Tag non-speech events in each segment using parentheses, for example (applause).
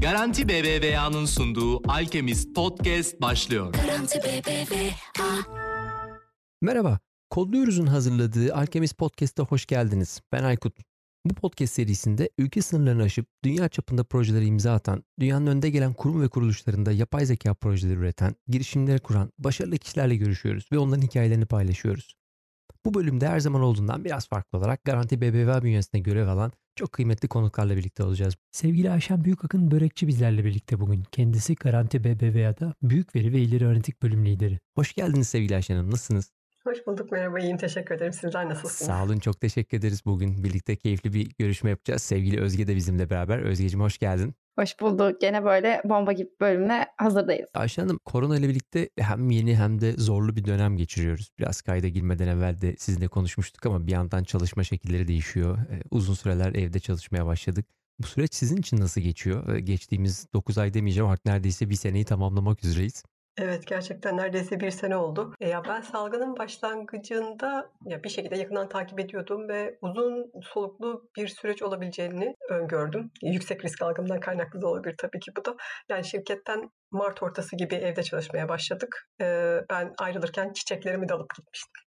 Garanti BBVA'nın sunduğu Alchemist Podcast başlıyor. Garanti BBVA. Merhaba, Kodluyoruz'un hazırladığı Alchemist Podcast'a hoş geldiniz. Ben Aykut. Bu podcast serisinde ülke sınırlarını aşıp dünya çapında projelere imza atan, dünyanın önde gelen kurum ve kuruluşlarında yapay zeka projeleri üreten, girişimleri kuran başarılı kişilerle görüşüyoruz ve onların hikayelerini paylaşıyoruz. Bu bölümde her zaman olduğundan biraz farklı olarak Garanti BBVA bünyesinde görev alan çok kıymetli konuklarla birlikte olacağız. Sevgili Ayşen Büyükakın Börekçi bizlerle birlikte bugün. Kendisi Garanti BBVA'da Büyük Veri ve İleri Analitik Bölüm Lideri. Hoş geldiniz sevgili Ayşen Hanım. Nasılsınız? Hoş bulduk merhaba iyiyim teşekkür ederim. Sizler nasılsınız? Sağ olun çok teşekkür ederiz. Bugün birlikte keyifli bir görüşme yapacağız. Sevgili Özge de bizimle beraber. Özgeciğim hoş geldin. Hoş bulduk. Gene böyle bomba gibi bölümle hazırdayız. Ayşe Hanım korona ile birlikte hem yeni hem de zorlu bir dönem geçiriyoruz. Biraz kayda girmeden evvel de sizinle konuşmuştuk ama bir yandan çalışma şekilleri değişiyor. Ee, uzun süreler evde çalışmaya başladık. Bu süreç sizin için nasıl geçiyor? Ee, geçtiğimiz 9 ay demeyeceğim artık neredeyse bir seneyi tamamlamak üzereyiz. Evet gerçekten neredeyse bir sene oldu. E ya ben salgının başlangıcında ya bir şekilde yakından takip ediyordum ve uzun soluklu bir süreç olabileceğini öngördüm. Yüksek risk algımdan kaynaklı da olabilir tabii ki bu da. Yani şirketten Mart ortası gibi evde çalışmaya başladık. E, ben ayrılırken çiçeklerimi de alıp gitmiştim.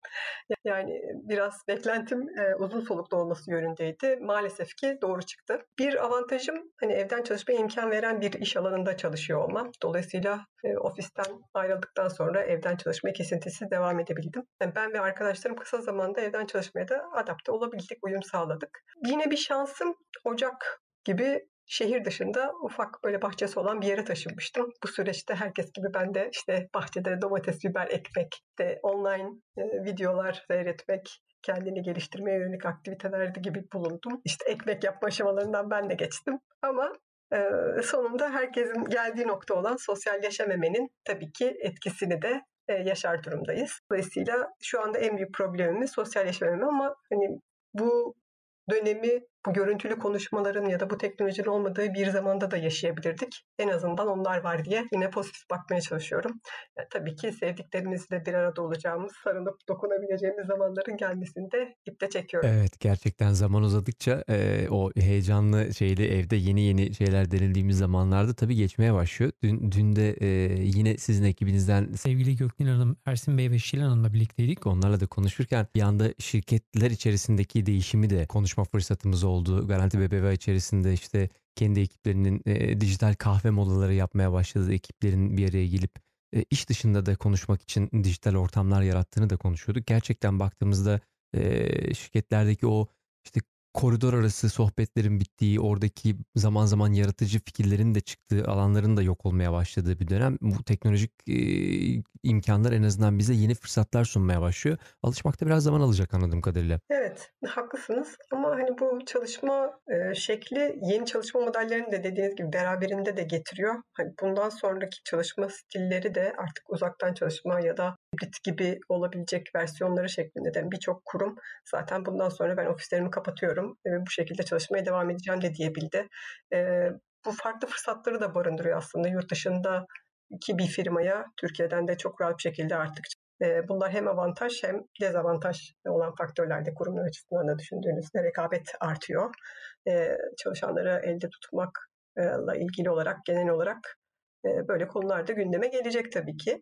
Yani biraz beklentim e, uzun soluklu olması yönündeydi. Maalesef ki doğru çıktı. Bir avantajım hani evden çalışmaya imkan veren bir iş alanında çalışıyor olmam. Dolayısıyla e, ofisten ayrıldıktan sonra evden çalışmaya kesintisiz devam edebildim. Yani ben ve arkadaşlarım kısa zamanda evden çalışmaya da adapte olabildik, uyum sağladık. Yine bir şansım Ocak gibi şehir dışında ufak böyle bahçesi olan bir yere taşınmıştım. Bu süreçte herkes gibi ben de işte bahçede domates, biber ekmek, işte online e, videolar seyretmek, kendini geliştirmeye yönelik aktivitelerde gibi bulundum. İşte ekmek yapma aşamalarından ben de geçtim. Ama sonunda herkesin geldiği nokta olan sosyalleşememenin tabii ki etkisini de yaşar durumdayız. Dolayısıyla şu anda en büyük problemimiz sosyalleşmemem ama hani bu dönemi bu görüntülü konuşmaların ya da bu teknolojinin olmadığı bir zamanda da yaşayabilirdik. En azından onlar var diye yine pozitif bakmaya çalışıyorum. Yani tabii ki sevdiklerimizle bir arada olacağımız, sarılıp dokunabileceğimiz zamanların gelmesini de iple çekiyorum. Evet gerçekten zaman uzadıkça e, o heyecanlı şeyli evde yeni yeni şeyler denildiğimiz zamanlarda tabii geçmeye başlıyor. Dün, dün de e, yine sizin ekibinizden Sevgili Göknil Hanım, Ersin Bey ve Şilan Hanım'la birlikteydik. onlarla da konuşurken bir anda şirketler içerisindeki değişimi de konuşma fırsatımız oldu. Garanti BBVA içerisinde işte kendi ekiplerinin e, dijital kahve molaları yapmaya başladığı ekiplerin bir araya gelip e, iş dışında da konuşmak için dijital ortamlar yarattığını da konuşuyorduk. Gerçekten baktığımızda e, şirketlerdeki o işte koridor arası sohbetlerin bittiği, oradaki zaman zaman yaratıcı fikirlerin de çıktığı, alanların da yok olmaya başladığı bir dönem. Bu teknolojik e, imkanlar en azından bize yeni fırsatlar sunmaya başlıyor. Alışmakta biraz zaman alacak anladığım kadarıyla. Evet, haklısınız. Ama hani bu çalışma e, şekli yeni çalışma modellerini de dediğiniz gibi beraberinde de getiriyor. Hani bundan sonraki çalışma stilleri de artık uzaktan çalışma ya da hibrit gibi olabilecek versiyonları şeklinde de birçok kurum zaten bundan sonra ben ofislerimi kapatıyorum ve bu şekilde çalışmaya devam edeceğim de diyebildi. E, bu farklı fırsatları da barındırıyor aslında yurt dışında ki bir firmaya Türkiye'den de çok rahat bir şekilde artık e, bunlar hem avantaj hem dezavantaj olan faktörlerde kurumlar açısından da düşündüğünüzde rekabet artıyor. E, çalışanları elde tutmakla ilgili olarak genel olarak e, böyle konular da gündeme gelecek tabii ki.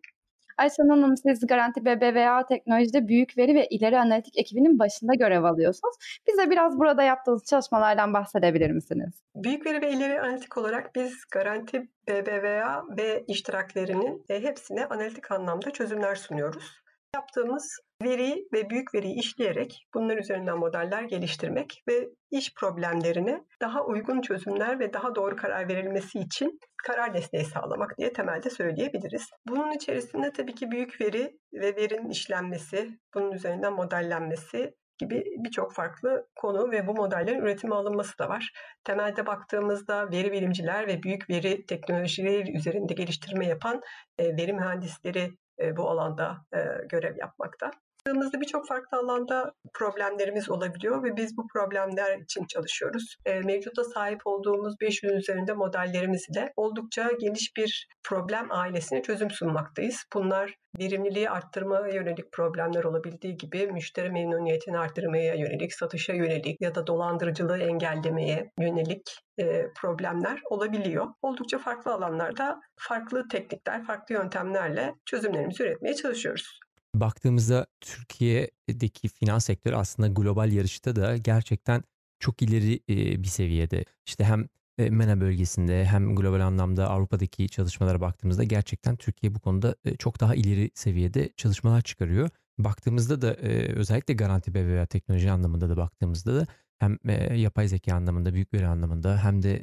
Ayşen Hanım siz Garanti BBVA Teknoloji'de büyük veri ve ileri analitik ekibinin başında görev alıyorsunuz. Bize biraz burada yaptığınız çalışmalardan bahsedebilir misiniz? Büyük veri ve ileri analitik olarak biz Garanti BBVA ve iştiraklerinin e, hepsine analitik anlamda çözümler sunuyoruz. Yaptığımız veri ve büyük veriyi işleyerek bunlar üzerinden modeller geliştirmek ve iş problemlerine daha uygun çözümler ve daha doğru karar verilmesi için karar desteği sağlamak diye temelde söyleyebiliriz. Bunun içerisinde tabii ki büyük veri ve verinin işlenmesi, bunun üzerinden modellenmesi gibi birçok farklı konu ve bu modellerin üretime alınması da var. Temelde baktığımızda veri bilimciler ve büyük veri teknolojileri üzerinde geliştirme yapan veri mühendisleri bu alanda görev yapmakta. Baktığımızda birçok farklı alanda problemlerimiz olabiliyor ve biz bu problemler için çalışıyoruz. E, mevcutta sahip olduğumuz 500 üzerinde modellerimiz ile oldukça geniş bir problem ailesine çözüm sunmaktayız. Bunlar verimliliği arttırmaya yönelik problemler olabildiği gibi müşteri memnuniyetini arttırmaya yönelik, satışa yönelik ya da dolandırıcılığı engellemeye yönelik e, problemler olabiliyor. Oldukça farklı alanlarda farklı teknikler, farklı yöntemlerle çözümlerimizi üretmeye çalışıyoruz. Baktığımızda Türkiye'deki finans sektörü aslında global yarışta da gerçekten çok ileri bir seviyede. İşte hem MENA bölgesinde hem global anlamda Avrupa'daki çalışmalara baktığımızda gerçekten Türkiye bu konuda çok daha ileri seviyede çalışmalar çıkarıyor. Baktığımızda da özellikle garanti BBVA teknoloji anlamında da baktığımızda da hem yapay zeka anlamında, büyük veri anlamında hem de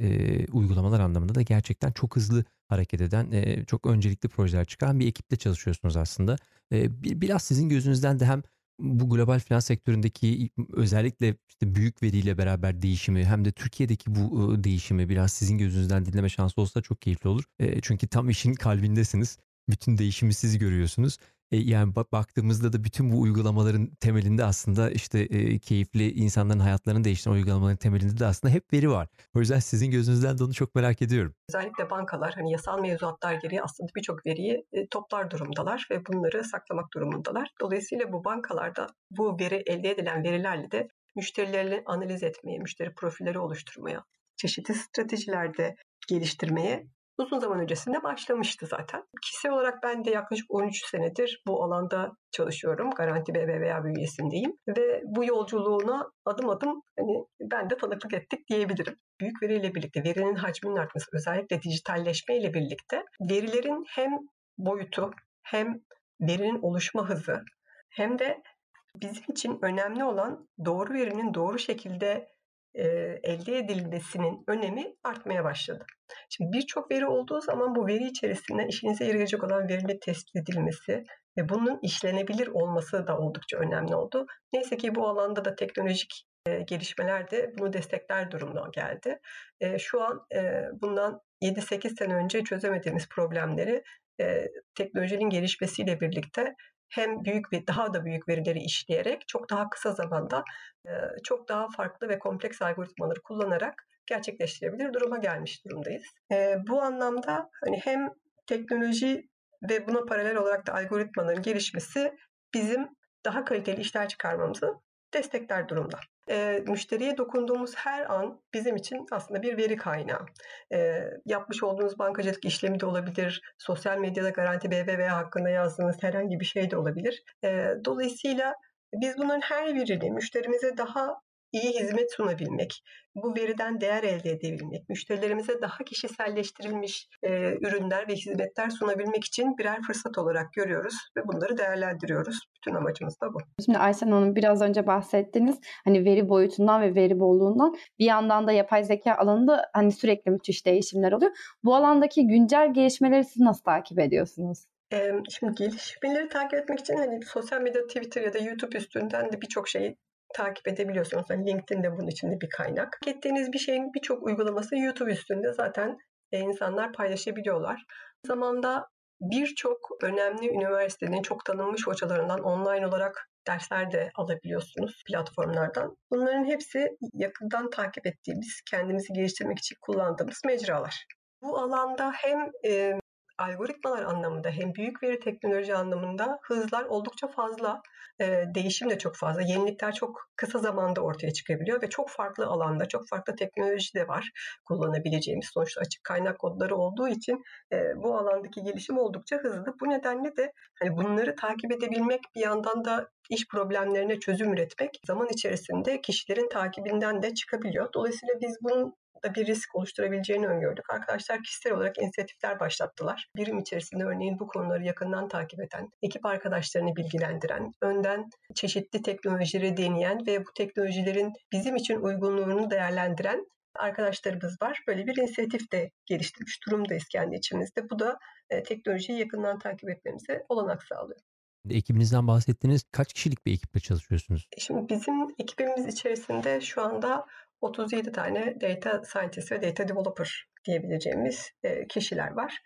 uygulamalar anlamında da gerçekten çok hızlı hareket eden, çok öncelikli projeler çıkaran bir ekiple çalışıyorsunuz aslında. biraz sizin gözünüzden de hem bu global finans sektöründeki özellikle işte büyük veriyle beraber değişimi hem de Türkiye'deki bu değişimi biraz sizin gözünüzden dinleme şansı olsa çok keyifli olur. çünkü tam işin kalbindesiniz. Bütün değişimi siz görüyorsunuz. E, yani baktığımızda da bütün bu uygulamaların temelinde aslında işte e, keyifli insanların hayatlarını değiştiren uygulamaların temelinde de aslında hep veri var. O yüzden sizin gözünüzden de onu çok merak ediyorum. Özellikle bankalar hani yasal mevzuatlar gereği aslında birçok veriyi e, toplar durumdalar ve bunları saklamak durumundalar. Dolayısıyla bu bankalarda bu veri elde edilen verilerle de müşterilerini analiz etmeye, müşteri profilleri oluşturmaya, çeşitli stratejilerde geliştirmeye uzun zaman öncesinde başlamıştı zaten. Kişisel olarak ben de yaklaşık 13 senedir bu alanda çalışıyorum. Garanti BBVA bünyesindeyim ve bu yolculuğuna adım adım hani ben de tanıklık ettik diyebilirim. Büyük veriyle birlikte verinin hacminin artması özellikle dijitalleşme ile birlikte verilerin hem boyutu hem verinin oluşma hızı hem de bizim için önemli olan doğru verinin doğru şekilde e, elde edilmesinin önemi artmaya başladı. Şimdi birçok veri olduğu zaman bu veri içerisinde işinize yarayacak olan verinin tespit edilmesi ve bunun işlenebilir olması da oldukça önemli oldu. Neyse ki bu alanda da teknolojik e, gelişmeler de bunu destekler durumuna geldi. E, şu an e, bundan 7-8 sene önce çözemediğimiz problemleri e, teknolojinin gelişmesiyle birlikte hem büyük ve daha da büyük verileri işleyerek çok daha kısa zamanda çok daha farklı ve kompleks algoritmaları kullanarak gerçekleştirebilir duruma gelmiş durumdayız. Bu anlamda hani hem teknoloji ve buna paralel olarak da algoritmaların gelişmesi bizim daha kaliteli işler çıkarmamızı destekler durumda. E, müşteriye dokunduğumuz her an bizim için aslında bir veri kaynağı. E, yapmış olduğunuz bankacılık işlemi de olabilir, sosyal medyada Garanti BBVA hakkında yazdığınız herhangi bir şey de olabilir. E, dolayısıyla biz bunların her birini müşterimize daha iyi hizmet sunabilmek, bu veriden değer elde edebilmek, müşterilerimize daha kişiselleştirilmiş e, ürünler ve hizmetler sunabilmek için birer fırsat olarak görüyoruz ve bunları değerlendiriyoruz. Bütün amacımız da bu. Şimdi Ayşen Hanım biraz önce bahsettiniz hani veri boyutundan ve veri bolluğundan bir yandan da yapay zeka alanında hani sürekli müthiş değişimler oluyor. Bu alandaki güncel gelişmeleri siz nasıl takip ediyorsunuz? Şimdi gelişmeleri takip etmek için hani sosyal medya, Twitter ya da YouTube üstünden de birçok şeyi takip edebiliyorsunuz. Yani LinkedIn de bunun içinde bir kaynak. Ettiğiniz bir şeyin birçok uygulaması YouTube üstünde zaten e, insanlar paylaşabiliyorlar. Zamanda birçok önemli üniversitenin çok tanınmış hocalarından online olarak dersler de alabiliyorsunuz platformlardan. Bunların hepsi yakından takip ettiğimiz, kendimizi geliştirmek için kullandığımız mecralar. Bu alanda hem e, algoritmalar anlamında hem büyük veri teknoloji anlamında hızlar oldukça fazla, e, değişim de çok fazla, yenilikler çok kısa zamanda ortaya çıkabiliyor ve çok farklı alanda, çok farklı teknoloji de var kullanabileceğimiz. Sonuçta açık kaynak kodları olduğu için e, bu alandaki gelişim oldukça hızlı. Bu nedenle de hani bunları takip edebilmek bir yandan da iş problemlerine çözüm üretmek zaman içerisinde kişilerin takibinden de çıkabiliyor. Dolayısıyla biz bunun da bir risk oluşturabileceğini öngördük. Arkadaşlar kişisel olarak inisiyatifler başlattılar. Birim içerisinde örneğin bu konuları yakından takip eden, ekip arkadaşlarını bilgilendiren, önden çeşitli teknolojileri deneyen ve bu teknolojilerin bizim için uygunluğunu değerlendiren arkadaşlarımız var. Böyle bir inisiyatif de geliştirmiş durumdayız kendi içimizde. Bu da e, teknolojiyi yakından takip etmemize olanak sağlıyor. Ekibinizden bahsettiniz. Kaç kişilik bir ekiple çalışıyorsunuz? Şimdi bizim ekibimiz içerisinde şu anda 37 tane data scientist ve data developer diyebileceğimiz kişiler var.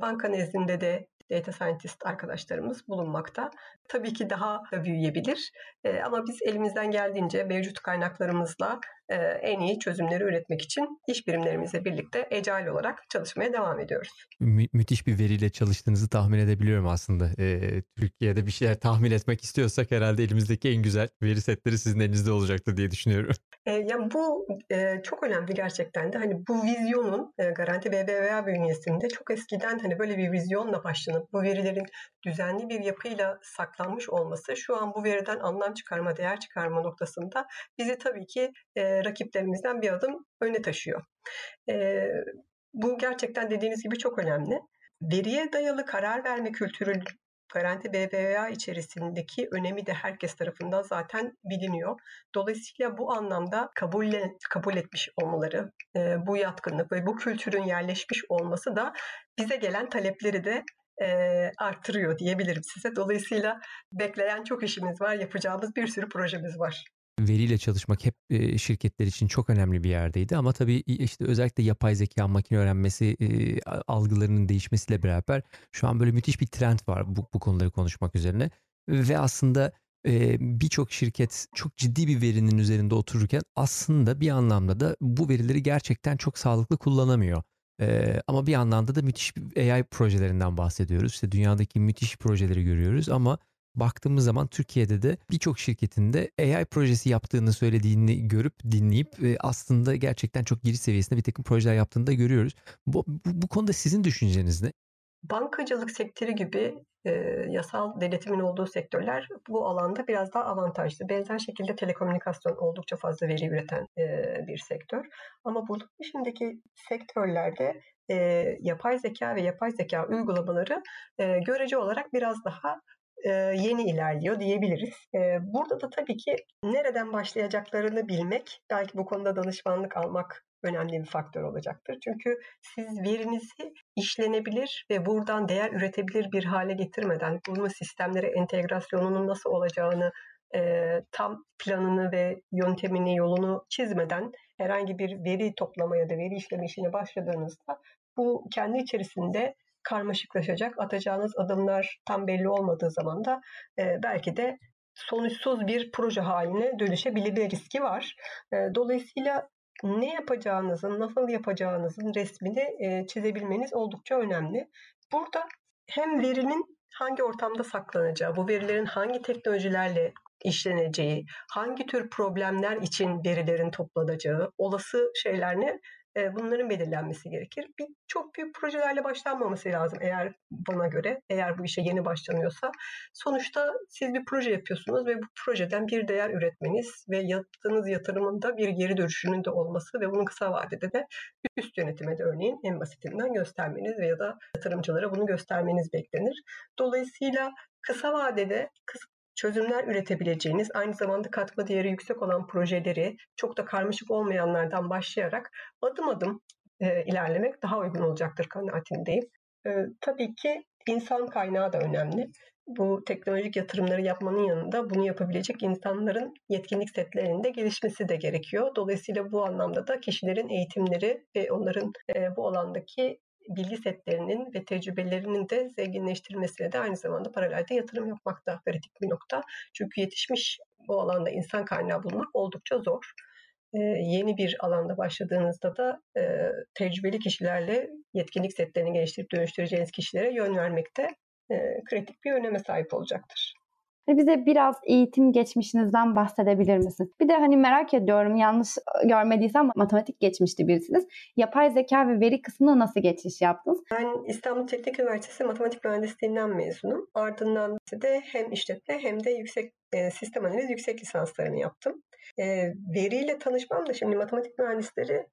Banka nezdinde de data scientist arkadaşlarımız bulunmakta. Tabii ki daha da büyüyebilir e, ama biz elimizden geldiğince mevcut kaynaklarımızla e, en iyi çözümleri üretmek için iş birimlerimizle birlikte agile olarak çalışmaya devam ediyoruz. Mü- müthiş bir veriyle çalıştığınızı tahmin edebiliyorum aslında. Ee, Türkiye'de bir şeyler tahmin etmek istiyorsak herhalde elimizdeki en güzel veri setleri sizin elinizde olacaktır diye düşünüyorum. E, yani bu e, çok önemli gerçekten de. Hani bu vizyonun e, Garanti BBVA bünyesinde çok eskiden hani böyle bir vizyonla başlanıp bu verilerin düzenli bir yapıyla saklanmış olması şu an bu veriden anlam çıkarma, değer çıkarma noktasında bizi tabii ki e, rakiplerimizden bir adım öne taşıyor. E, bu gerçekten dediğiniz gibi çok önemli. Veriye dayalı karar verme kültürü Garanti BBVA içerisindeki önemi de herkes tarafından zaten biliniyor. Dolayısıyla bu anlamda kabul, kabul etmiş olmaları, e, bu yatkınlık ve bu kültürün yerleşmiş olması da bize gelen talepleri de arttırıyor diyebilirim size. Dolayısıyla bekleyen çok işimiz var, yapacağımız bir sürü projemiz var veriyle çalışmak hep şirketler için çok önemli bir yerdeydi ama tabii işte özellikle yapay zeka, makine öğrenmesi algılarının değişmesiyle beraber şu an böyle müthiş bir trend var bu, bu konuları konuşmak üzerine ve aslında birçok şirket çok ciddi bir verinin üzerinde otururken aslında bir anlamda da bu verileri gerçekten çok sağlıklı kullanamıyor. Ee, ama bir anlamda da müthiş AI projelerinden bahsediyoruz. İşte dünyadaki müthiş projeleri görüyoruz ama baktığımız zaman Türkiye'de de birçok şirketinde AI projesi yaptığını söylediğini görüp dinleyip aslında gerçekten çok giriş seviyesinde bir takım projeler yaptığını da görüyoruz. Bu, bu, bu konuda sizin düşünceniz ne? Bankacılık sektörü gibi e, yasal denetimin olduğu sektörler bu alanda biraz daha avantajlı. Benzer şekilde telekomünikasyon oldukça fazla veri üreten e, bir sektör. Ama bunun dışındaki sektörlerde e, yapay zeka ve yapay zeka uygulamaları e, görece olarak biraz daha yeni ilerliyor diyebiliriz. Burada da tabii ki nereden başlayacaklarını bilmek, belki bu konuda danışmanlık almak önemli bir faktör olacaktır. Çünkü siz verinizi işlenebilir ve buradan değer üretebilir bir hale getirmeden, bunun sistemlere entegrasyonunun nasıl olacağını tam planını ve yöntemini, yolunu çizmeden herhangi bir veri toplama ya da veri işleme işine başladığınızda bu kendi içerisinde karmaşıklaşacak. Atacağınız adımlar tam belli olmadığı zaman da e, belki de sonuçsuz bir proje haline dönüşebilir riski var. E, dolayısıyla ne yapacağınızın, nasıl yapacağınızın resmini e, çizebilmeniz oldukça önemli. Burada hem verinin hangi ortamda saklanacağı, bu verilerin hangi teknolojilerle işleneceği, hangi tür problemler için verilerin toplanacağı, olası şeyler ne bunların belirlenmesi gerekir. Bir, çok büyük projelerle başlanmaması lazım eğer bana göre, eğer bu işe yeni başlanıyorsa. Sonuçta siz bir proje yapıyorsunuz ve bu projeden bir değer üretmeniz ve yaptığınız yatırımın bir geri dönüşünün de olması ve bunun kısa vadede de üst yönetime de örneğin en basitinden göstermeniz veya da yatırımcılara bunu göstermeniz beklenir. Dolayısıyla kısa vadede çözümler üretebileceğiniz, aynı zamanda katma değeri yüksek olan projeleri çok da karmaşık olmayanlardan başlayarak adım adım e, ilerlemek daha uygun olacaktır kanaatindeyim. E, tabii ki insan kaynağı da önemli. Bu teknolojik yatırımları yapmanın yanında bunu yapabilecek insanların yetkinlik setlerinde gelişmesi de gerekiyor. Dolayısıyla bu anlamda da kişilerin eğitimleri ve onların e, bu alandaki bilgi setlerinin ve tecrübelerinin de zenginleştirilmesine de aynı zamanda paralelde yatırım yapmak da kritik bir nokta. Çünkü yetişmiş bu alanda insan kaynağı bulmak oldukça zor. Ee, yeni bir alanda başladığınızda da e, tecrübeli kişilerle yetkinlik setlerini geliştirip dönüştüreceğiniz kişilere yön vermekte e, kritik bir öneme sahip olacaktır. Bize biraz eğitim geçmişinizden bahsedebilir misiniz? Bir de hani merak ediyorum yanlış görmediysem matematik geçmişti birisiniz. Yapay zeka ve veri kısmına nasıl geçiş yaptınız? Ben İstanbul Teknik Üniversitesi Matematik Mühendisliğinden mezunum. Ardından de hem işletme hem de yüksek e, sistem analiz yüksek lisanslarını yaptım. E, veriyle tanışmam da şimdi matematik mühendisleri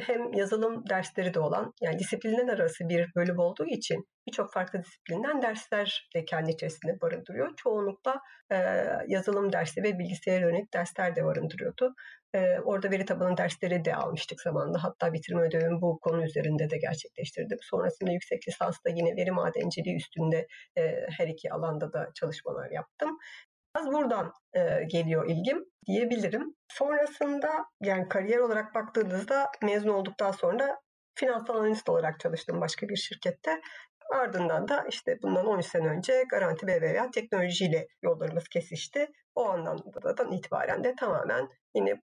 hem yazılım dersleri de olan yani disiplinler arası bir bölüm olduğu için birçok farklı disiplinden dersler de kendi içerisinde barındırıyor. Çoğunlukla yazılım dersi ve bilgisayar yönelik dersler de barındırıyordu. orada veri tabanı dersleri de almıştık zamanında. Hatta bitirme ödevimi bu konu üzerinde de gerçekleştirdim. Sonrasında yüksek lisansta yine veri madenciliği üstünde her iki alanda da çalışmalar yaptım. Biraz buradan e, geliyor ilgim diyebilirim. Sonrasında yani kariyer olarak baktığınızda mezun olduktan sonra finansal analist olarak çalıştım başka bir şirkette. Ardından da işte bundan 13 sene önce Garanti BBVA teknolojiyle yollarımız kesişti. O anlamda itibaren de tamamen yine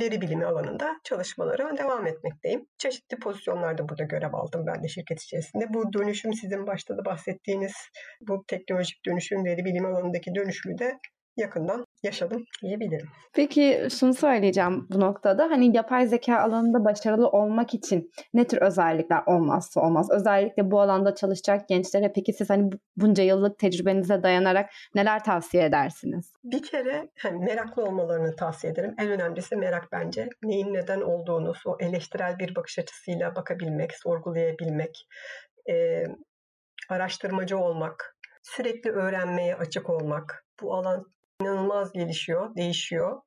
veri bilimi alanında çalışmalara devam etmekteyim. Çeşitli pozisyonlarda burada görev aldım ben de şirket içerisinde. Bu dönüşüm sizin başta da bahsettiğiniz bu teknolojik dönüşüm, veri bilimi alanındaki dönüşümü de yakından yaşadım diyebilirim. Peki şunu söyleyeceğim bu noktada. Hani yapay zeka alanında başarılı olmak için ne tür özellikler olmazsa olmaz? Özellikle bu alanda çalışacak gençlere peki siz hani bunca yıllık tecrübenize dayanarak neler tavsiye edersiniz? Bir kere hani meraklı olmalarını tavsiye ederim. En önemlisi merak bence. Neyin neden olduğunu, o eleştirel bir bakış açısıyla bakabilmek, sorgulayabilmek, e, araştırmacı olmak, sürekli öğrenmeye açık olmak. Bu alan inanılmaz gelişiyor, değişiyor.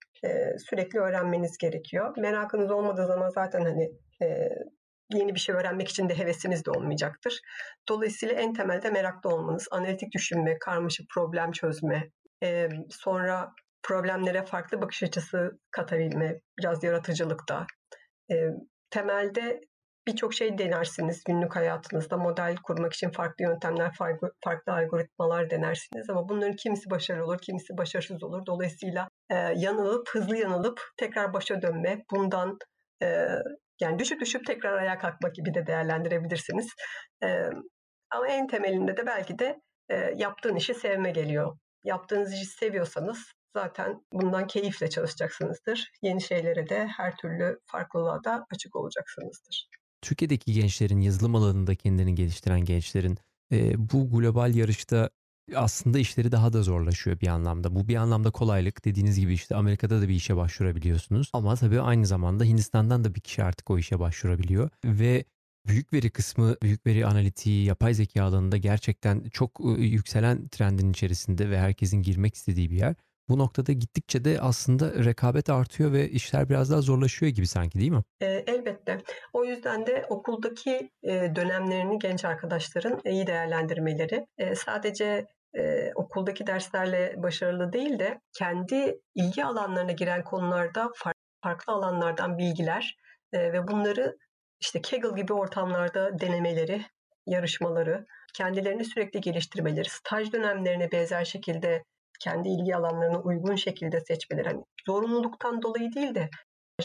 Sürekli öğrenmeniz gerekiyor. Merakınız olmadığı zaman zaten hani yeni bir şey öğrenmek için de hevesiniz de olmayacaktır. Dolayısıyla en temelde meraklı olmanız, analitik düşünme, karmaşık problem çözme, sonra problemlere farklı bakış açısı katabilme, biraz yaratıcılıkta. E, temelde birçok şey denersiniz günlük hayatınızda. Model kurmak için farklı yöntemler, farklı algoritmalar denersiniz ama bunların kimisi başarılı olur, kimisi başarısız olur. Dolayısıyla e, yanılıp, hızlı yanılıp tekrar başa dönme, bundan e, yani düşüp düşüp tekrar ayağa kalkmak gibi de değerlendirebilirsiniz. E, ama en temelinde de belki de e, yaptığın işi sevme geliyor. Yaptığınız işi seviyorsanız zaten bundan keyifle çalışacaksınızdır. Yeni şeylere de her türlü farklılığa da açık olacaksınızdır. Türkiye'deki gençlerin yazılım alanında kendini geliştiren gençlerin e, bu global yarışta aslında işleri daha da zorlaşıyor bir anlamda. Bu bir anlamda kolaylık. Dediğiniz gibi işte Amerika'da da bir işe başvurabiliyorsunuz. Ama tabii aynı zamanda Hindistan'dan da bir kişi artık o işe başvurabiliyor. Ve büyük veri kısmı, büyük veri analitiği, yapay zeka alanında gerçekten çok yükselen trendin içerisinde ve herkesin girmek istediği bir yer. Bu noktada gittikçe de aslında rekabet artıyor ve işler biraz daha zorlaşıyor gibi sanki değil mi? E, elbette. O yüzden de okuldaki e, dönemlerini genç arkadaşların iyi değerlendirmeleri e, sadece e, okuldaki derslerle başarılı değil de kendi ilgi alanlarına giren konularda farklı alanlardan bilgiler e, ve bunları işte Kaggle gibi ortamlarda denemeleri, yarışmaları, kendilerini sürekli geliştirmeleri, staj dönemlerine benzer şekilde kendi ilgi alanlarına uygun şekilde seçmeleri. Hani zorunluluktan dolayı değil de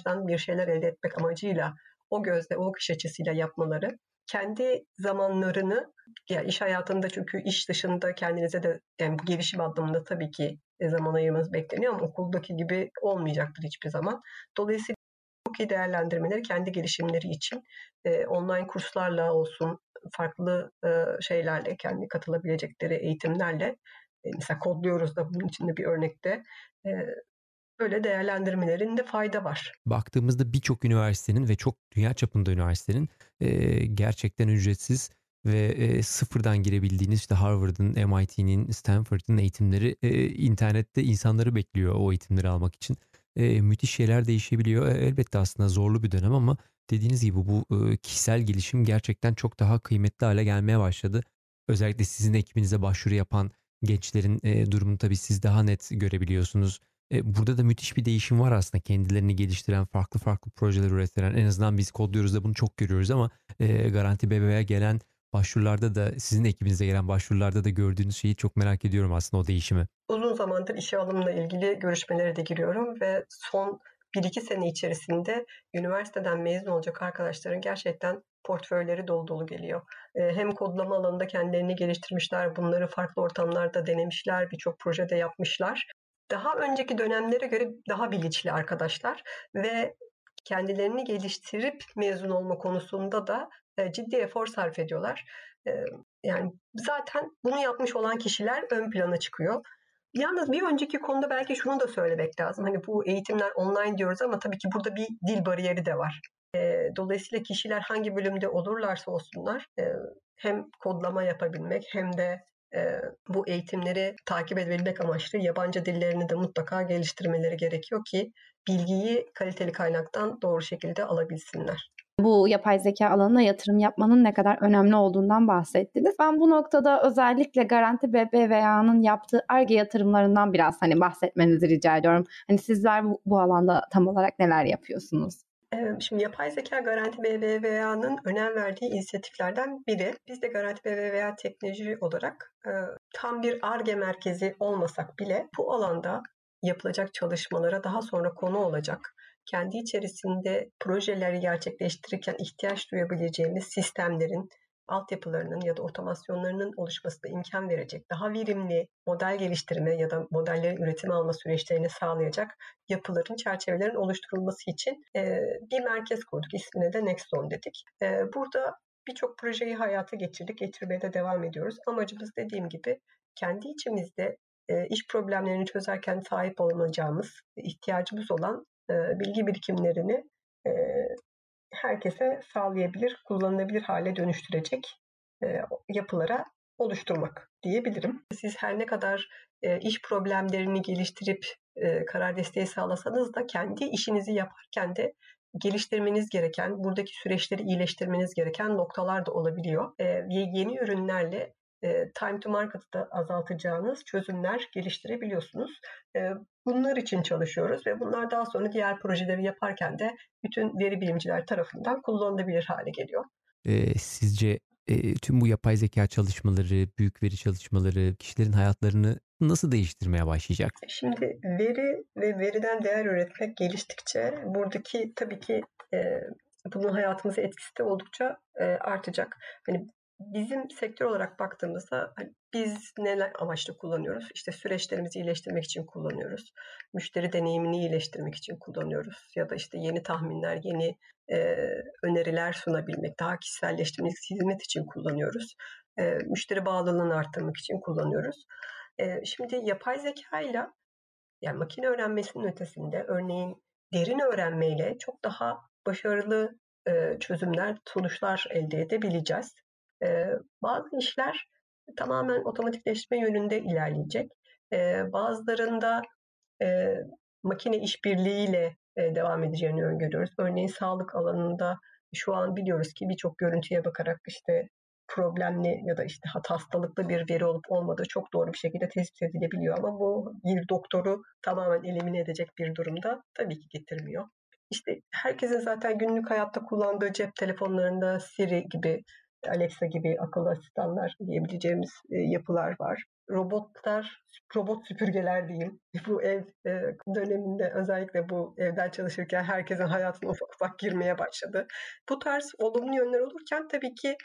bir şeyler elde etmek amacıyla o gözle, o bakış açısıyla yapmaları kendi zamanlarını ya iş hayatında çünkü iş dışında kendinize de yani gelişim anlamında tabii ki e, zaman ayırmanız bekleniyor ama okuldaki gibi olmayacaktır hiçbir zaman. Dolayısıyla çok iyi değerlendirmeleri kendi gelişimleri için e, online kurslarla olsun farklı e, şeylerle kendi katılabilecekleri eğitimlerle mesela kodluyoruz da bunun içinde bir örnekte e, böyle değerlendirmelerinde fayda var. Baktığımızda birçok üniversitenin ve çok dünya çapında üniversitenin e, gerçekten ücretsiz ve e, sıfırdan girebildiğiniz işte Harvard'ın, MIT'nin, Stanford'ın eğitimleri e, internette insanları bekliyor o eğitimleri almak için. E, müthiş şeyler değişebiliyor. E, elbette aslında zorlu bir dönem ama dediğiniz gibi bu e, kişisel gelişim gerçekten çok daha kıymetli hale gelmeye başladı. Özellikle sizin ekibinize başvuru yapan gençlerin e, durumunu tabii siz daha net görebiliyorsunuz. E, burada da müthiş bir değişim var aslında kendilerini geliştiren, farklı farklı projeler üreten. En azından biz kodluyoruz da bunu çok görüyoruz ama e, Garanti BBVA'ya gelen başvurularda da sizin ekibinize gelen başvurularda da gördüğünüz şeyi çok merak ediyorum aslında o değişimi. Uzun zamandır işe alımla ilgili görüşmelere de giriyorum ve son 1-2 sene içerisinde üniversiteden mezun olacak arkadaşların gerçekten portföyleri dolu dolu geliyor. Hem kodlama alanında kendilerini geliştirmişler, bunları farklı ortamlarda denemişler, birçok projede yapmışlar. Daha önceki dönemlere göre daha bilinçli arkadaşlar ve kendilerini geliştirip mezun olma konusunda da ciddi efor sarf ediyorlar. Yani zaten bunu yapmış olan kişiler ön plana çıkıyor. Yalnız bir önceki konuda belki şunu da söylemek lazım. Hani bu eğitimler online diyoruz ama tabii ki burada bir dil bariyeri de var. dolayısıyla kişiler hangi bölümde olurlarsa olsunlar hem kodlama yapabilmek hem de bu eğitimleri takip edebilmek amaçlı yabancı dillerini de mutlaka geliştirmeleri gerekiyor ki bilgiyi kaliteli kaynaktan doğru şekilde alabilsinler bu yapay zeka alanına yatırım yapmanın ne kadar önemli olduğundan bahsettiniz. Ben bu noktada özellikle Garanti BBVA'nın yaptığı ARGE yatırımlarından biraz hani bahsetmenizi rica ediyorum. Hani sizler bu, bu alanda tam olarak neler yapıyorsunuz? Şimdi yapay zeka Garanti BBVA'nın önem verdiği inisiyatiflerden biri. Biz de Garanti BBVA teknoloji olarak tam bir ARGE merkezi olmasak bile bu alanda yapılacak çalışmalara daha sonra konu olacak kendi içerisinde projeleri gerçekleştirirken ihtiyaç duyabileceğimiz sistemlerin altyapılarının ya da otomasyonlarının oluşmasına imkan verecek, daha verimli model geliştirme ya da modellerin üretim alma süreçlerini sağlayacak yapıların, çerçevelerin oluşturulması için bir merkez kurduk. İsmine de Nexton dedik. Burada birçok projeyi hayata geçirdik, getirmeye de devam ediyoruz. Amacımız dediğim gibi kendi içimizde iş problemlerini çözerken sahip olacağımız, ihtiyacımız olan bilgi birikimlerini herkese sağlayabilir, kullanılabilir hale dönüştürecek yapılara oluşturmak diyebilirim. Siz her ne kadar iş problemlerini geliştirip karar desteği sağlasanız da kendi işinizi yaparken de geliştirmeniz gereken, buradaki süreçleri iyileştirmeniz gereken noktalar da olabiliyor. Yeni ürünlerle time to market'ı da azaltacağınız çözümler geliştirebiliyorsunuz. Bunlar için çalışıyoruz ve bunlar daha sonra diğer projeleri yaparken de bütün veri bilimciler tarafından kullanılabilir hale geliyor. E, sizce e, tüm bu yapay zeka çalışmaları, büyük veri çalışmaları kişilerin hayatlarını nasıl değiştirmeye başlayacak? Şimdi veri ve veriden değer üretmek geliştikçe buradaki tabii ki e, bunun hayatımıza etkisi de oldukça e, artacak. Hani bizim sektör olarak baktığımızda hani biz neler amaçlı kullanıyoruz? İşte süreçlerimizi iyileştirmek için kullanıyoruz. Müşteri deneyimini iyileştirmek için kullanıyoruz. Ya da işte yeni tahminler, yeni e, öneriler sunabilmek, daha kişiselleştirmek, hizmet için kullanıyoruz. E, müşteri bağlılığını arttırmak için kullanıyoruz. E, şimdi yapay zeka ile yani makine öğrenmesinin ötesinde örneğin derin öğrenmeyle çok daha başarılı çözümler, sonuçlar elde edebileceğiz. Bazı işler tamamen otomatikleşme yönünde ilerleyecek. Bazılarında makine işbirliğiyle devam edeceğini öngörüyoruz. Örneğin sağlık alanında şu an biliyoruz ki birçok görüntüye bakarak işte problemli ya da işte hastalıklı bir veri olup olmadığı çok doğru bir şekilde tespit edilebiliyor ama bu bir doktoru tamamen elimine edecek bir durumda tabii ki getirmiyor. İşte herkesin zaten günlük hayatta kullandığı cep telefonlarında Siri gibi Alexa gibi akıllı asistanlar diyebileceğimiz e, yapılar var. Robotlar, robot süpürgeler diyeyim. (laughs) Bu ev e, döneminde özellikle bu evden çalışırken herkesin hayatına ufak ufak girmeye başladı. Bu tarz olumlu yönler olurken tabii ki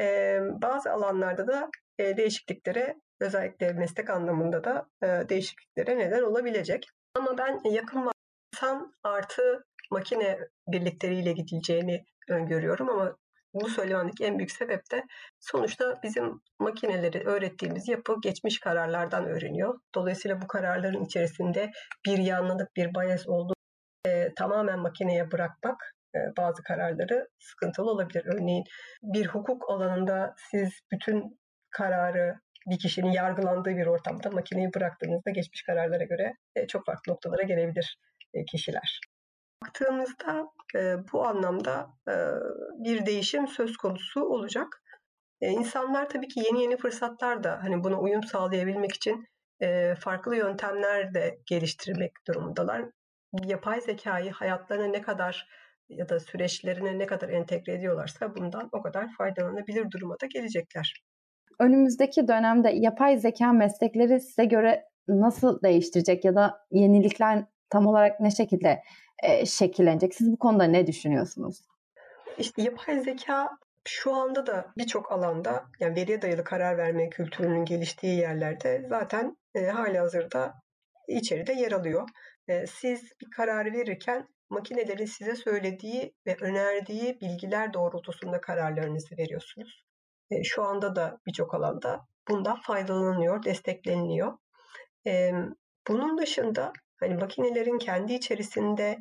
e, bazı alanlarda da değişikliklere özellikle meslek anlamında da değişikliklere neden olabilecek. Ama ben yakın insan artı makine birlikleriyle gidileceğini öngörüyorum ama bunu söylememdeki en büyük sebep de sonuçta bizim makineleri öğrettiğimiz yapı geçmiş kararlardan öğreniyor. Dolayısıyla bu kararların içerisinde bir yanlılık, bir bias olduğu e, tamamen makineye bırakmak e, bazı kararları sıkıntılı olabilir. Örneğin bir hukuk alanında siz bütün kararı bir kişinin yargılandığı bir ortamda makineyi bıraktığınızda geçmiş kararlara göre e, çok farklı noktalara gelebilir e, kişiler. Baktığımızda e, bu anlamda e, bir değişim söz konusu olacak. E, insanlar tabii ki yeni yeni fırsatlar da hani buna uyum sağlayabilmek için e, farklı yöntemler de geliştirmek durumundalar. Yapay zekayı hayatlarına ne kadar ya da süreçlerine ne kadar entegre ediyorlarsa bundan o kadar faydalanabilir duruma da gelecekler. Önümüzdeki dönemde yapay zeka meslekleri size göre nasıl değiştirecek ya da yenilikler tam olarak ne şekilde e, şekillenecek? Siz bu konuda ne düşünüyorsunuz? İşte yapay zeka şu anda da birçok alanda yani veriye dayalı karar verme kültürünün geliştiği yerlerde zaten e, hali hazırda içeride yer alıyor. E, siz bir kararı verirken makinelerin size söylediği ve önerdiği bilgiler doğrultusunda kararlarınızı veriyorsunuz. E, şu anda da birçok alanda bundan faydalanıyor, destekleniliyor. E, bunun dışında hani makinelerin kendi içerisinde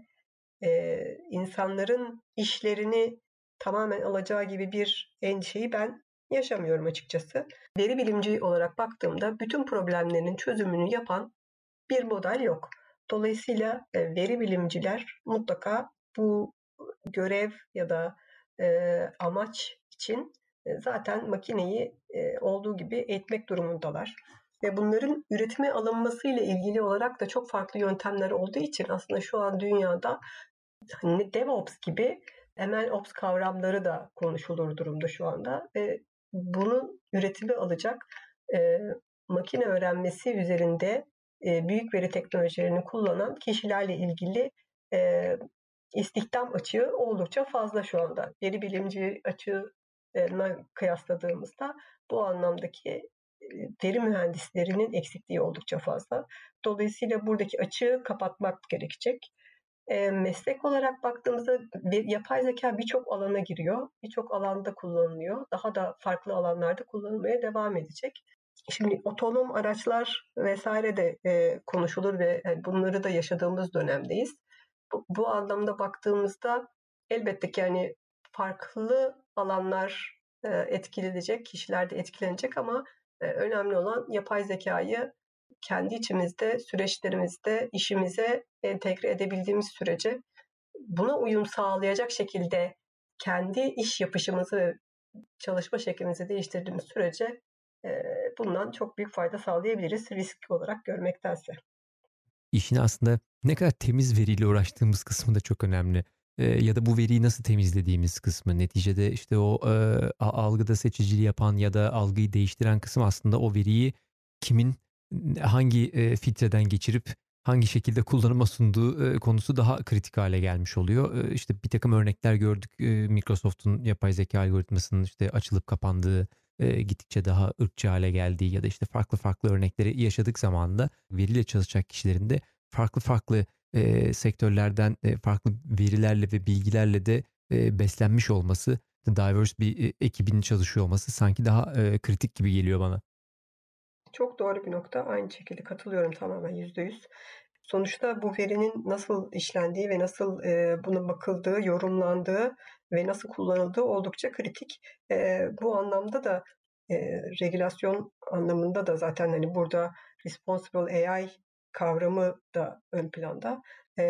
e, insanların işlerini tamamen alacağı gibi bir endişeyi ben yaşamıyorum açıkçası. Veri bilimci olarak baktığımda bütün problemlerin çözümünü yapan bir model yok. Dolayısıyla e, veri bilimciler mutlaka bu görev ya da e, amaç için zaten makineyi olduğu gibi eğitmek durumundalar. Ve bunların üretime alınması ile ilgili olarak da çok farklı yöntemler olduğu için aslında şu an dünyada hani DevOps gibi MLOps kavramları da konuşulur durumda şu anda ve bunun üretimi alacak e, makine öğrenmesi üzerinde e, büyük veri teknolojilerini kullanan kişilerle ilgili e, istihdam açığı oldukça fazla şu anda. Veri bilimci açığına kıyasladığımızda bu anlamdaki veri mühendislerinin eksikliği oldukça fazla. Dolayısıyla buradaki açığı kapatmak gerekecek. E, meslek olarak baktığımızda yapay zeka birçok alana giriyor. Birçok alanda kullanılıyor. Daha da farklı alanlarda kullanılmaya devam edecek. Şimdi otonom araçlar vesaire de e, konuşulur ve yani bunları da yaşadığımız dönemdeyiz. Bu, bu anlamda baktığımızda elbette ki yani farklı alanlar e, etkilenecek, kişiler de etkilenecek ama e, önemli olan yapay zekayı kendi içimizde, süreçlerimizde, işimize entegre edebildiğimiz sürece buna uyum sağlayacak şekilde kendi iş yapışımızı çalışma şeklimizi değiştirdiğimiz sürece bundan çok büyük fayda sağlayabiliriz risk olarak görmektense. İşin aslında ne kadar temiz veriyle uğraştığımız kısmı da çok önemli. Ya da bu veriyi nasıl temizlediğimiz kısmı. Neticede işte o e, algıda seçiciliği yapan ya da algıyı değiştiren kısım aslında o veriyi kimin hangi e, filtreden geçirip hangi şekilde kullanıma sunduğu e, konusu daha kritik hale gelmiş oluyor. E, işte bir takım örnekler gördük e, Microsoft'un yapay zeka algoritmasının işte açılıp kapandığı, e, gittikçe daha ırkçı hale geldiği ya da işte farklı farklı örnekleri yaşadık zamanında veriyle çalışacak kişilerin de farklı farklı e, sektörlerden e, farklı verilerle ve bilgilerle de e, beslenmiş olması, diverse bir e, ekibin çalışıyor olması sanki daha e, kritik gibi geliyor bana. Çok doğru bir nokta. Aynı şekilde katılıyorum tamamen yüzde yüz. Sonuçta bu verinin nasıl işlendiği ve nasıl e, buna bakıldığı, yorumlandığı ve nasıl kullanıldığı oldukça kritik. E, bu anlamda da e, regülasyon anlamında da zaten hani burada responsible AI kavramı da ön planda. E,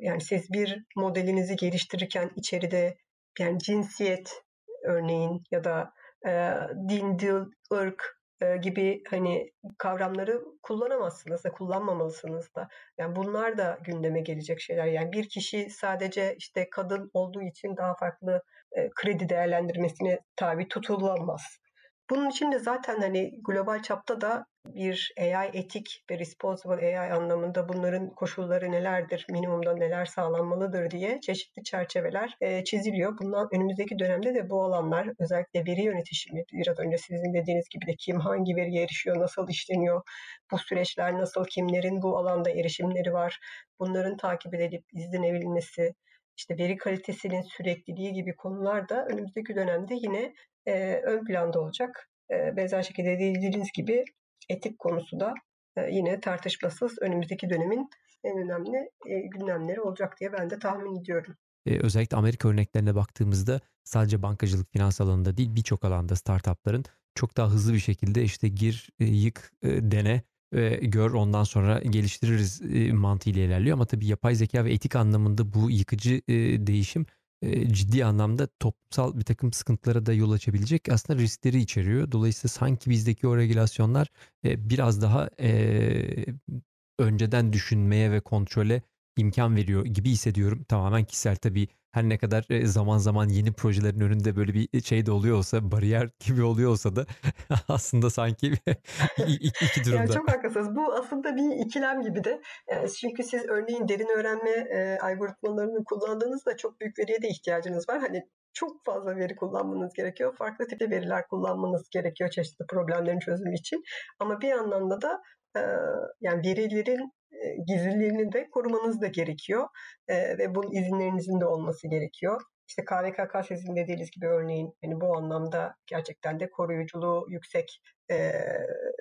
yani siz bir modelinizi geliştirirken içeride yani cinsiyet örneğin ya da e, din, dil, ırk gibi hani kavramları kullanamazsınız da kullanmamalısınız da. Yani bunlar da gündeme gelecek şeyler. Yani bir kişi sadece işte kadın olduğu için daha farklı kredi değerlendirmesine tabi tutulamaz. Bunun için de zaten hani global çapta da bir AI etik ve responsible AI anlamında bunların koşulları nelerdir, minimumda neler sağlanmalıdır diye çeşitli çerçeveler e, çiziliyor. Bundan önümüzdeki dönemde de bu alanlar özellikle veri yönetişimi, biraz önce sizin dediğiniz gibi de kim hangi veriye erişiyor, nasıl işleniyor, bu süreçler nasıl, kimlerin bu alanda erişimleri var, bunların takip edilip izlenebilmesi, işte veri kalitesinin sürekliliği gibi konular da önümüzdeki dönemde yine e, ön planda olacak. E, benzer şekilde dediğiniz gibi etik konusu da e, yine tartışmasız önümüzdeki dönemin en önemli e, gündemleri olacak diye ben de tahmin ediyorum. Ee, özellikle Amerika örneklerine baktığımızda sadece bankacılık finans alanında değil birçok alanda startupların çok daha hızlı bir şekilde işte gir, e, yık, e, dene ve gör ondan sonra geliştiririz e, mantığıyla ilerliyor. Ama tabii yapay zeka ve etik anlamında bu yıkıcı değişim ciddi anlamda toplumsal bir takım sıkıntılara da yol açabilecek aslında riskleri içeriyor. Dolayısıyla sanki bizdeki o regülasyonlar biraz daha önceden düşünmeye ve kontrole imkan veriyor gibi hissediyorum. Tamamen kişisel tabii her ne kadar e, zaman zaman yeni projelerin önünde böyle bir şey de oluyor olsa, bariyer (laughs) gibi oluyor olsa da (laughs) aslında sanki iki, (laughs) iki durumda. Yani çok haklısınız. Bu aslında bir ikilem gibi de. Yani çünkü siz örneğin derin öğrenme e, algoritmalarını kullandığınızda çok büyük veriye de ihtiyacınız var. Hani çok fazla veri kullanmanız gerekiyor. Farklı tipte veriler kullanmanız gerekiyor çeşitli problemlerin çözümü için. Ama bir anlamda da e, yani verilerin gizliliğini de korumanız da gerekiyor e, ve bunun izinlerinizin de olması gerekiyor. İşte KVKK sizin dediğiniz gibi örneğin yani bu anlamda gerçekten de koruyuculuğu yüksek e,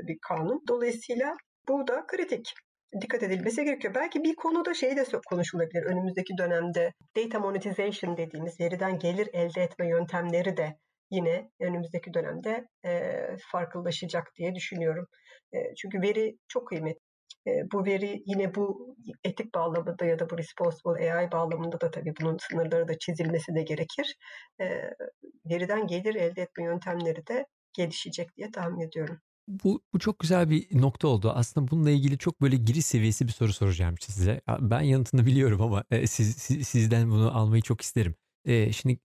bir kanun. Dolayısıyla bu da kritik dikkat edilmesi gerekiyor. Belki bir konuda şey de konuşulabilir. Önümüzdeki dönemde data monetization dediğimiz veriden gelir elde etme yöntemleri de yine önümüzdeki dönemde e, farklılaşacak diye düşünüyorum. E, çünkü veri çok kıymetli bu veri yine bu etik bağlamında ya da bu responsible AI bağlamında da tabii bunun sınırları da çizilmesi de gerekir. veriden gelir elde etme yöntemleri de gelişecek diye tahmin ediyorum. Bu, bu çok güzel bir nokta oldu. Aslında bununla ilgili çok böyle giriş seviyesi bir soru soracağım size. Ben yanıtını (laughs) biliyorum ama siz, siz sizden bunu almayı çok isterim. Şimdi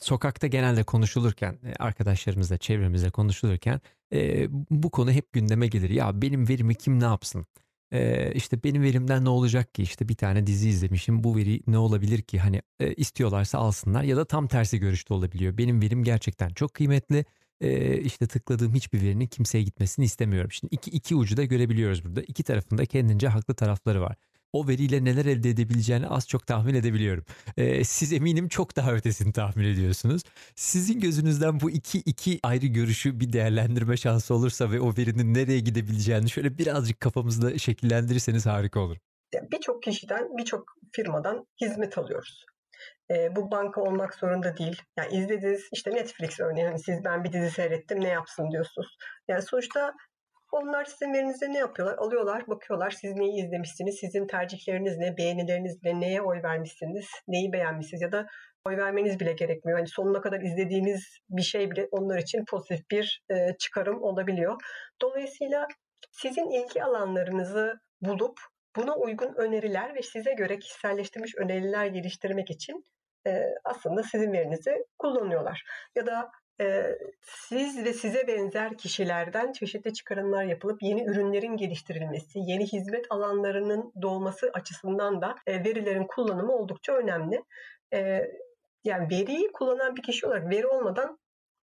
sokakta genelde konuşulurken, arkadaşlarımızla, çevremizle konuşulurken e, bu konu hep gündeme gelir. Ya benim verimi kim ne yapsın? E, işte benim verimden ne olacak ki? İşte bir tane dizi izlemişim. Bu veri ne olabilir ki? Hani e, istiyorlarsa alsınlar ya da tam tersi görüşte olabiliyor. Benim verim gerçekten çok kıymetli e, işte tıkladığım hiçbir verinin kimseye gitmesini istemiyorum. Şimdi iki, iki ucu da görebiliyoruz burada. İki tarafında kendince haklı tarafları var. O veriyle neler elde edebileceğini az çok tahmin edebiliyorum. Ee, siz eminim çok daha ötesini tahmin ediyorsunuz. Sizin gözünüzden bu iki iki ayrı görüşü bir değerlendirme şansı olursa ve o verinin nereye gidebileceğini şöyle birazcık kafamızda şekillendirirseniz harika olur. Birçok kişiden, birçok firmadan hizmet alıyoruz. E, bu banka olmak zorunda değil. Yani izlediğiniz işte Netflix örneğin hani siz ben bir dizi seyrettim ne yapsın diyorsunuz. Yani sonuçta onlar sizin verinizde ne yapıyorlar? Alıyorlar, bakıyorlar siz neyi izlemişsiniz, sizin tercihleriniz ne, beğenileriniz ne, neye oy vermişsiniz, neyi beğenmişsiniz ya da oy vermeniz bile gerekmiyor. Yani sonuna kadar izlediğiniz bir şey bile onlar için pozitif bir e, çıkarım olabiliyor. Dolayısıyla sizin ilgi alanlarınızı bulup buna uygun öneriler ve size göre kişiselleştirilmiş öneriler geliştirmek için e, aslında sizin verinizi kullanıyorlar. Ya da siz ve size benzer kişilerden çeşitli çıkarımlar yapılıp yeni ürünlerin geliştirilmesi, yeni hizmet alanlarının doğması açısından da verilerin kullanımı oldukça önemli. Yani veriyi kullanan bir kişi olarak veri olmadan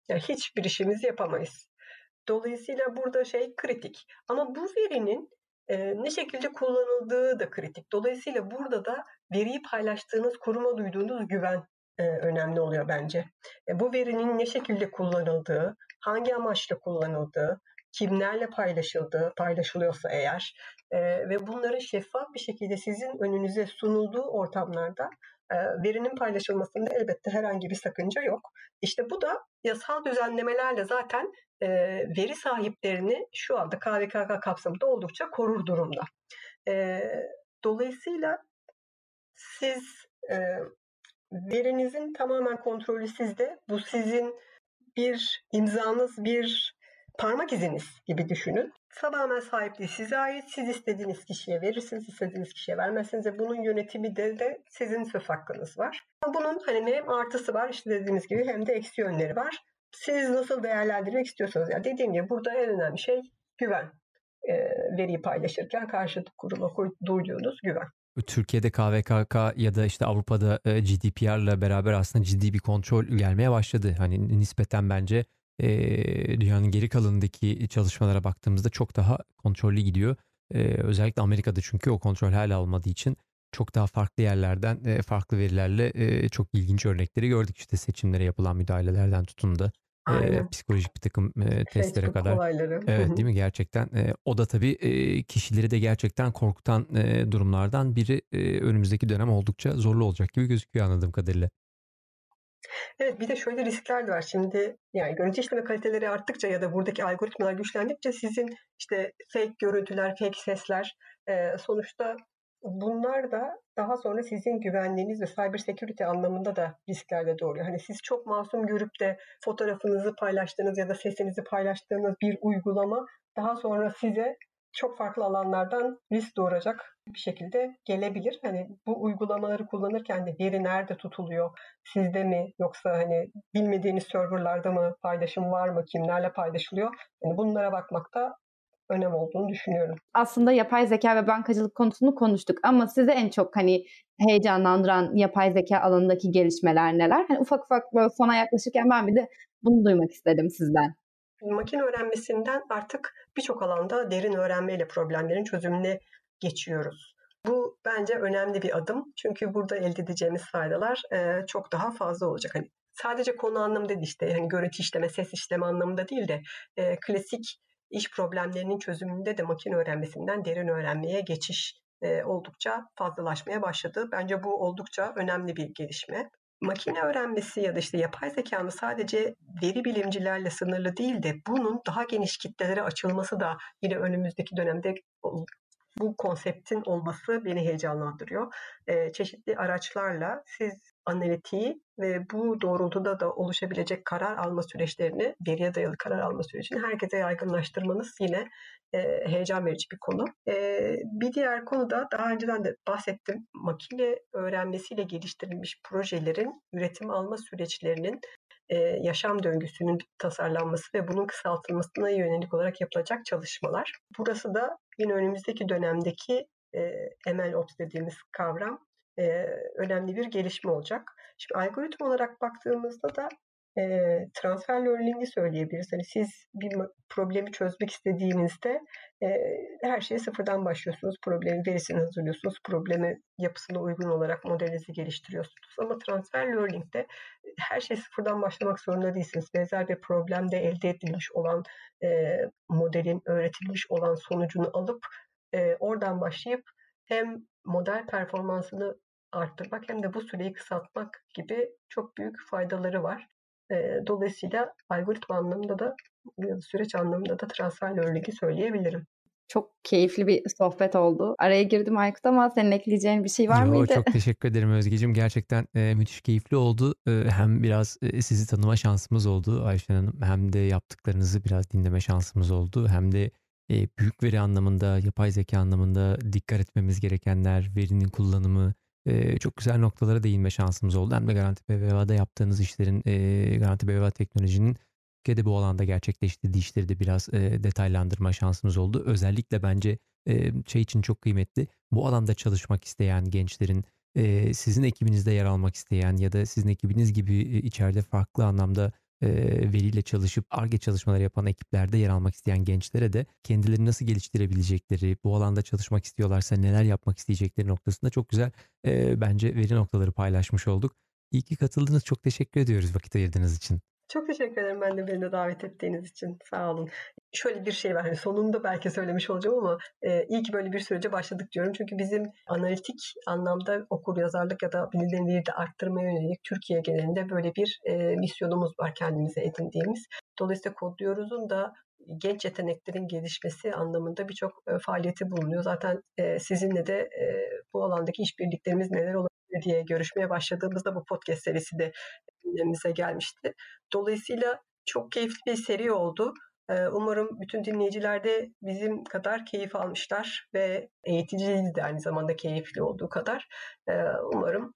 yani hiçbir işimizi yapamayız. Dolayısıyla burada şey kritik. Ama bu verinin e, ne şekilde kullanıldığı da kritik. Dolayısıyla burada da veriyi paylaştığınız kuruma duyduğunuz güven e, önemli oluyor bence. E, bu verinin ne şekilde kullanıldığı, hangi amaçla kullanıldığı, kimlerle paylaşıldığı, paylaşılıyorsa eğer e, ve bunların şeffaf bir şekilde sizin önünüze sunulduğu ortamlarda verinin paylaşılmasında elbette herhangi bir sakınca yok. İşte bu da yasal düzenlemelerle zaten veri sahiplerini şu anda KVKK kapsamında oldukça korur durumda. Dolayısıyla siz verinizin tamamen kontrolü sizde. Bu sizin bir imzanız, bir parmak iziniz gibi düşünün. Tamamen sahipliği size ait. Siz istediğiniz kişiye verirsiniz, istediğiniz kişiye vermezsiniz ve bunun yönetimi de, de sizin söz hakkınız var. Bunun hani hem artısı var işte dediğimiz gibi hem de eksi yönleri var. Siz nasıl değerlendirmek istiyorsanız. Yani dediğim gibi burada en önemli şey güven. E, veriyi paylaşırken karşı kuruma duyduğunuz güven. Türkiye'de KVKK ya da işte Avrupa'da e, GDPR'la beraber aslında ciddi bir kontrol gelmeye başladı. Hani nispeten bence e, dünyanın geri kalanındaki çalışmalara baktığımızda çok daha kontrollü gidiyor. E, özellikle Amerika'da çünkü o kontrol hala olmadığı için çok daha farklı yerlerden e, farklı verilerle e, çok ilginç örnekleri gördük. İşte seçimlere yapılan müdahalelerden tutun da e, psikolojik bir takım e, testlere Facebook kadar. Olayları. Evet değil mi gerçekten e, o da tabii e, kişileri de gerçekten korkutan e, durumlardan biri e, önümüzdeki dönem oldukça zorlu olacak gibi gözüküyor anladığım kadarıyla. Evet bir de şöyle riskler de var. Şimdi yani görüntü işleme kaliteleri arttıkça ya da buradaki algoritmalar güçlendikçe sizin işte fake görüntüler, fake sesler e, sonuçta bunlar da daha sonra sizin güvenliğiniz ve cyber security anlamında da risklerle doğuruyor. Hani siz çok masum görüp de fotoğrafınızı paylaştığınız ya da sesinizi paylaştığınız bir uygulama daha sonra size çok farklı alanlardan risk doğuracak bir şekilde gelebilir. Hani bu uygulamaları kullanırken de veri nerede tutuluyor? Sizde mi yoksa hani bilmediğiniz serverlarda mı paylaşım var mı? Kimlerle paylaşılıyor? Yani bunlara bakmakta önem olduğunu düşünüyorum. Aslında yapay zeka ve bankacılık konusunu konuştuk ama size en çok hani heyecanlandıran yapay zeka alanındaki gelişmeler neler? Hani ufak ufak böyle sona yaklaşırken ben bir de bunu duymak istedim sizden. Makine öğrenmesinden artık birçok alanda derin öğrenmeyle problemlerin çözümüne geçiyoruz. Bu bence önemli bir adım. Çünkü burada elde edeceğimiz faydalar e, çok daha fazla olacak. Hani sadece konu anlamında değil işte hani görüntü işleme, ses işleme anlamında değil de e, klasik iş problemlerinin çözümünde de makine öğrenmesinden derin öğrenmeye geçiş e, oldukça fazlalaşmaya başladı. Bence bu oldukça önemli bir gelişme. Makine öğrenmesi ya da işte yapay zekanın sadece veri bilimcilerle sınırlı değil de bunun daha geniş kitlelere açılması da yine önümüzdeki dönemde bu konseptin olması beni heyecanlandırıyor. E, çeşitli araçlarla siz analitiği ve bu doğrultuda da oluşabilecek karar alma süreçlerini, veriye dayalı karar alma sürecini herkese yaygınlaştırmanız yine e, heyecan verici bir konu. E, bir diğer konu da daha önceden de bahsettim. Makine öğrenmesiyle geliştirilmiş projelerin üretim alma süreçlerinin e, yaşam döngüsünün tasarlanması ve bunun kısaltılmasına yönelik olarak yapılacak çalışmalar. Burası da yine önümüzdeki dönemdeki e, MLOps dediğimiz kavram e, önemli bir gelişme olacak. Şimdi algoritma olarak baktığımızda da e, transfer learning'i söyleyebiliriz. Hani siz bir problemi çözmek istediğinizde her şeye sıfırdan başlıyorsunuz. Problemin verisini hazırlıyorsunuz. Problemi yapısına uygun olarak modelinizi geliştiriyorsunuz. Ama transfer learning'de her şey sıfırdan başlamak zorunda değilsiniz. Benzer bir problemde elde edilmiş olan e, modelin öğretilmiş olan sonucunu alıp e, oradan başlayıp hem model performansını arttırmak hem de bu süreyi kısaltmak gibi çok büyük faydaları var. Dolayısıyla algoritma anlamında da süreç anlamında da transfer learning'i söyleyebilirim. Çok keyifli bir sohbet oldu. Araya girdim Aykut ama senin ekleyeceğin bir şey var Yo, mıydı? Çok (laughs) teşekkür ederim Özgeciğim. Gerçekten e, müthiş keyifli oldu. E, hem biraz e, sizi tanıma şansımız oldu Ayşen Hanım. Hem de yaptıklarınızı biraz dinleme şansımız oldu. Hem de e, büyük veri anlamında, yapay zeka anlamında dikkat etmemiz gerekenler, verinin kullanımı, e, çok güzel noktalara değinme şansımız oldu. Hem de Garanti BBVA'da yaptığınız işlerin, e, Garanti BBVA teknolojinin Türkiye'de bu alanda gerçekleştirdiği işleri de biraz e, detaylandırma şansımız oldu. Özellikle bence e, şey için çok kıymetli. Bu alanda çalışmak isteyen gençlerin, e, sizin ekibinizde yer almak isteyen ya da sizin ekibiniz gibi içeride farklı anlamda e, veriyle çalışıp ARGE çalışmaları yapan ekiplerde yer almak isteyen gençlere de kendilerini nasıl geliştirebilecekleri, bu alanda çalışmak istiyorlarsa neler yapmak isteyecekleri noktasında çok güzel e, bence veri noktaları paylaşmış olduk. İyi ki katıldınız. Çok teşekkür ediyoruz vakit ayırdığınız için. Çok teşekkür ederim ben de beni de davet ettiğiniz için. Sağ olun. Şöyle bir şey var. Hani sonunda belki söylemiş olacağım ama e, iyi ki böyle bir sürece başladık diyorum. Çünkü bizim analitik anlamda okur yazarlık ya da bilinirliği de arttırmaya yönelik Türkiye genelinde böyle bir e, misyonumuz var kendimize edindiğimiz. Dolayısıyla kodluyoruzun da genç yeteneklerin gelişmesi anlamında birçok e, faaliyeti bulunuyor. Zaten e, sizinle de e, bu alandaki işbirliklerimiz neler olabilir diye görüşmeye başladığımızda bu podcast serisi de gündemimize gelmişti. Dolayısıyla çok keyifli bir seri oldu. Umarım bütün dinleyiciler de bizim kadar keyif almışlar ve eğiticiliğiniz de aynı zamanda keyifli olduğu kadar. Umarım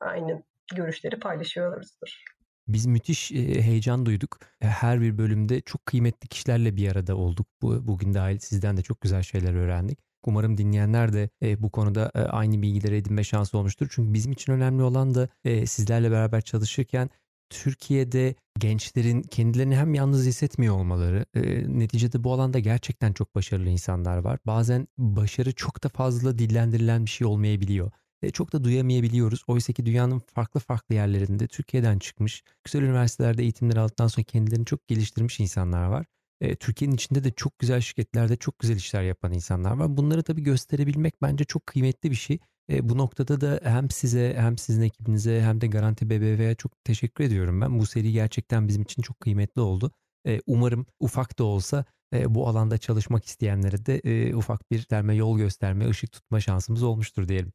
aynı görüşleri paylaşıyoruzdur. Biz müthiş heyecan duyduk. Her bir bölümde çok kıymetli kişilerle bir arada olduk. Bu, bugün dahil sizden de çok güzel şeyler öğrendik. Umarım dinleyenler de bu konuda aynı bilgileri edinme şansı olmuştur. Çünkü bizim için önemli olan da sizlerle beraber çalışırken Türkiye'de gençlerin kendilerini hem yalnız hissetmiyor olmaları, e, neticede bu alanda gerçekten çok başarılı insanlar var. Bazen başarı çok da fazla dillendirilen bir şey olmayabiliyor. E, çok da duyamayabiliyoruz. Oysa ki dünyanın farklı farklı yerlerinde Türkiye'den çıkmış, güzel üniversitelerde eğitimler aldıktan sonra kendilerini çok geliştirmiş insanlar var. E, Türkiye'nin içinde de çok güzel şirketlerde çok güzel işler yapan insanlar var. Bunları tabii gösterebilmek bence çok kıymetli bir şey. E, bu noktada da hem size hem sizin ekibinize hem de Garanti BBV'ye çok teşekkür ediyorum ben. Bu seri gerçekten bizim için çok kıymetli oldu. E, umarım ufak da olsa e, bu alanda çalışmak isteyenlere de e, ufak bir derme yol gösterme, ışık tutma şansımız olmuştur diyelim.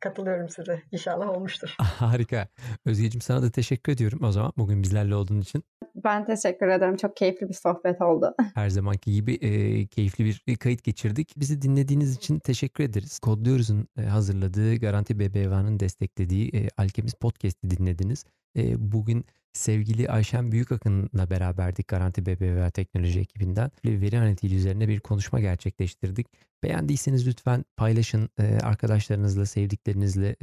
Katılıyorum size. İnşallah olmuştur. (laughs) Harika. Özgeciğim sana da teşekkür ediyorum o zaman bugün bizlerle olduğun için. Ben teşekkür ederim. Çok keyifli bir sohbet oldu. (laughs) Her zamanki gibi e, keyifli bir kayıt geçirdik. Bizi dinlediğiniz için teşekkür ederiz. Kodluyoruz'un e, hazırladığı Garanti BBVA'nın desteklediği e, Alkemist Podcast'i dinlediniz. E, bugün sevgili Ayşen Büyükakın'la beraberdik Garanti BBVA Teknoloji ekibinden. Veri analizi üzerine bir konuşma gerçekleştirdik. Beğendiyseniz lütfen paylaşın arkadaşlarınızla, sevdiklerinizle.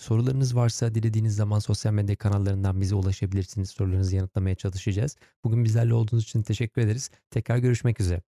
Sorularınız varsa dilediğiniz zaman sosyal medya kanallarından bize ulaşabilirsiniz. Sorularınızı yanıtlamaya çalışacağız. Bugün bizlerle olduğunuz için teşekkür ederiz. Tekrar görüşmek üzere.